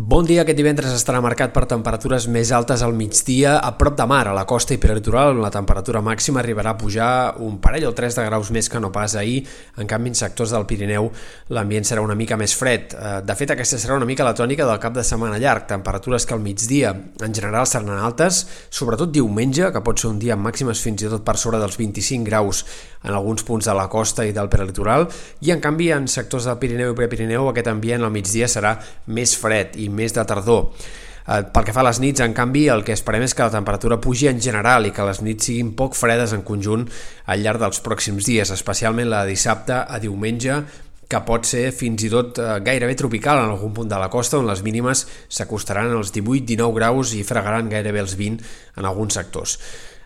Bon dia. Aquest divendres estarà marcat per temperatures més altes al migdia a prop de mar, a la costa i peritoral, on la temperatura màxima arribarà a pujar un parell o tres de graus més que no pas ahir. En canvi, en sectors del Pirineu l'ambient serà una mica més fred. Eh, de fet, aquesta serà una mica la tònica del cap de setmana llarg. Temperatures que al migdia en general seran altes, sobretot diumenge, que pot ser un dia amb màximes fins i tot per sobre dels 25 graus en alguns punts de la costa i del peritoral, i en canvi en sectors del Pirineu i Prepirineu aquest ambient al migdia serà més fred i més de tardor. Eh, pel que fa a les nits, en canvi, el que esperem és que la temperatura pugi en general i que les nits siguin poc fredes en conjunt al llarg dels pròxims dies, especialment la de dissabte a diumenge, que pot ser fins i tot eh, gairebé tropical en algun punt de la costa, on les mínimes s'acostaran als 18-19 graus i fregaran gairebé els 20 en alguns sectors.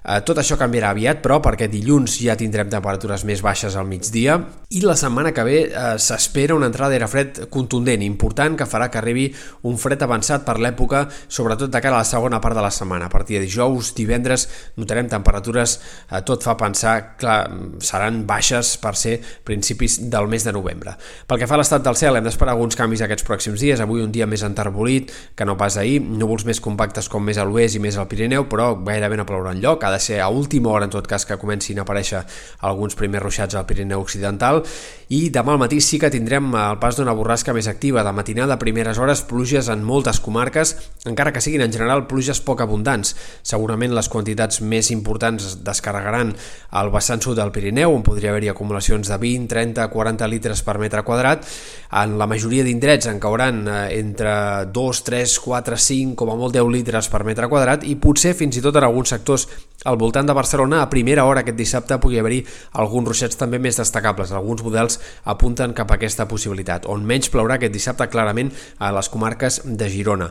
Eh, tot això canviarà aviat, però, perquè dilluns ja tindrem temperatures més baixes al migdia i la setmana que ve eh, s'espera una entrada d'aire fred contundent, important, que farà que arribi un fred avançat per l'època, sobretot de cara a la segona part de la setmana. A partir de dijous, divendres, notarem temperatures, eh, tot fa pensar, clar, seran baixes per ser principis del mes de novembre. Pel que fa a l'estat del cel, hem d'esperar alguns canvis aquests pròxims dies, avui un dia més enterbolit que no pas ahir, núvols més compactes com més a l'oest i més al Pirineu, però gairebé no plourà enlloc, ha de ser a última hora en tot cas que comencin a aparèixer alguns primers ruixats al Pirineu Occidental i demà al matí sí que tindrem el pas d'una borrasca més activa, de matinada a primeres hores pluges en moltes comarques, encara que siguin en general pluges poc abundants. Segurament les quantitats més importants es descarregaran al vessant sud del Pirineu, on podria haver-hi acumulacions de 20, 30, 40 litres per metre quadrat. En la majoria d'indrets en cauran eh, entre 2, 3, 4, 5, com a molt 10 litres per metre quadrat i potser fins i tot en alguns sectors al voltant de Barcelona a primera hora aquest dissabte pugui haver-hi alguns ruixats també més destacables. Alguns models apunten cap a aquesta possibilitat. On menys plourà aquest dissabte clarament a les comarques de Girona.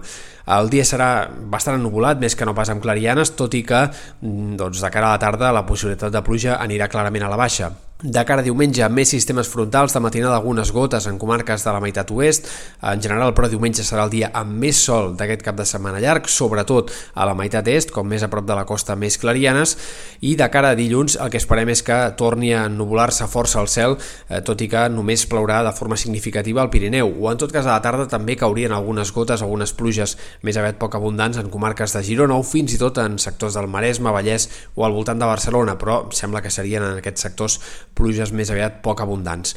El dia serà bastant ennubulat, més que no pas amb clarianes, tot i que mm, doncs, de cara a la tarda la possibilitat de pluja anirà clarament a la baixa. De cara a diumenge, més sistemes frontals, de matinada algunes gotes en comarques de la meitat oest. En general, però, diumenge serà el dia amb més sol d'aquest cap de setmana llarg, sobretot a la meitat est, com més a prop de la costa, més clarianes. I de cara a dilluns, el que esperem és que torni a ennubular-se força el cel, eh, tot i que només plourà de forma significativa al Pirineu. O en tot cas, a la tarda també caurien algunes gotes, algunes pluges més aviat poc abundants en comarques de Girona o fins i tot en sectors del Maresme, Vallès o al voltant de Barcelona, però sembla que serien en aquests sectors pluges més aviat poc abundants.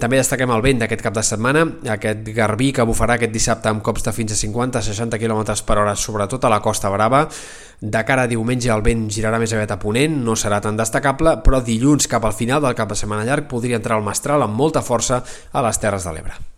També destaquem el vent d'aquest cap de setmana, aquest garbí que bufarà aquest dissabte amb cops de fins a 50-60 km per hora, sobretot a la Costa Brava. De cara a diumenge el vent girarà més aviat a ponent, no serà tan destacable, però dilluns cap al final del cap de setmana llarg podria entrar el mestral amb molta força a les Terres de l'Ebre.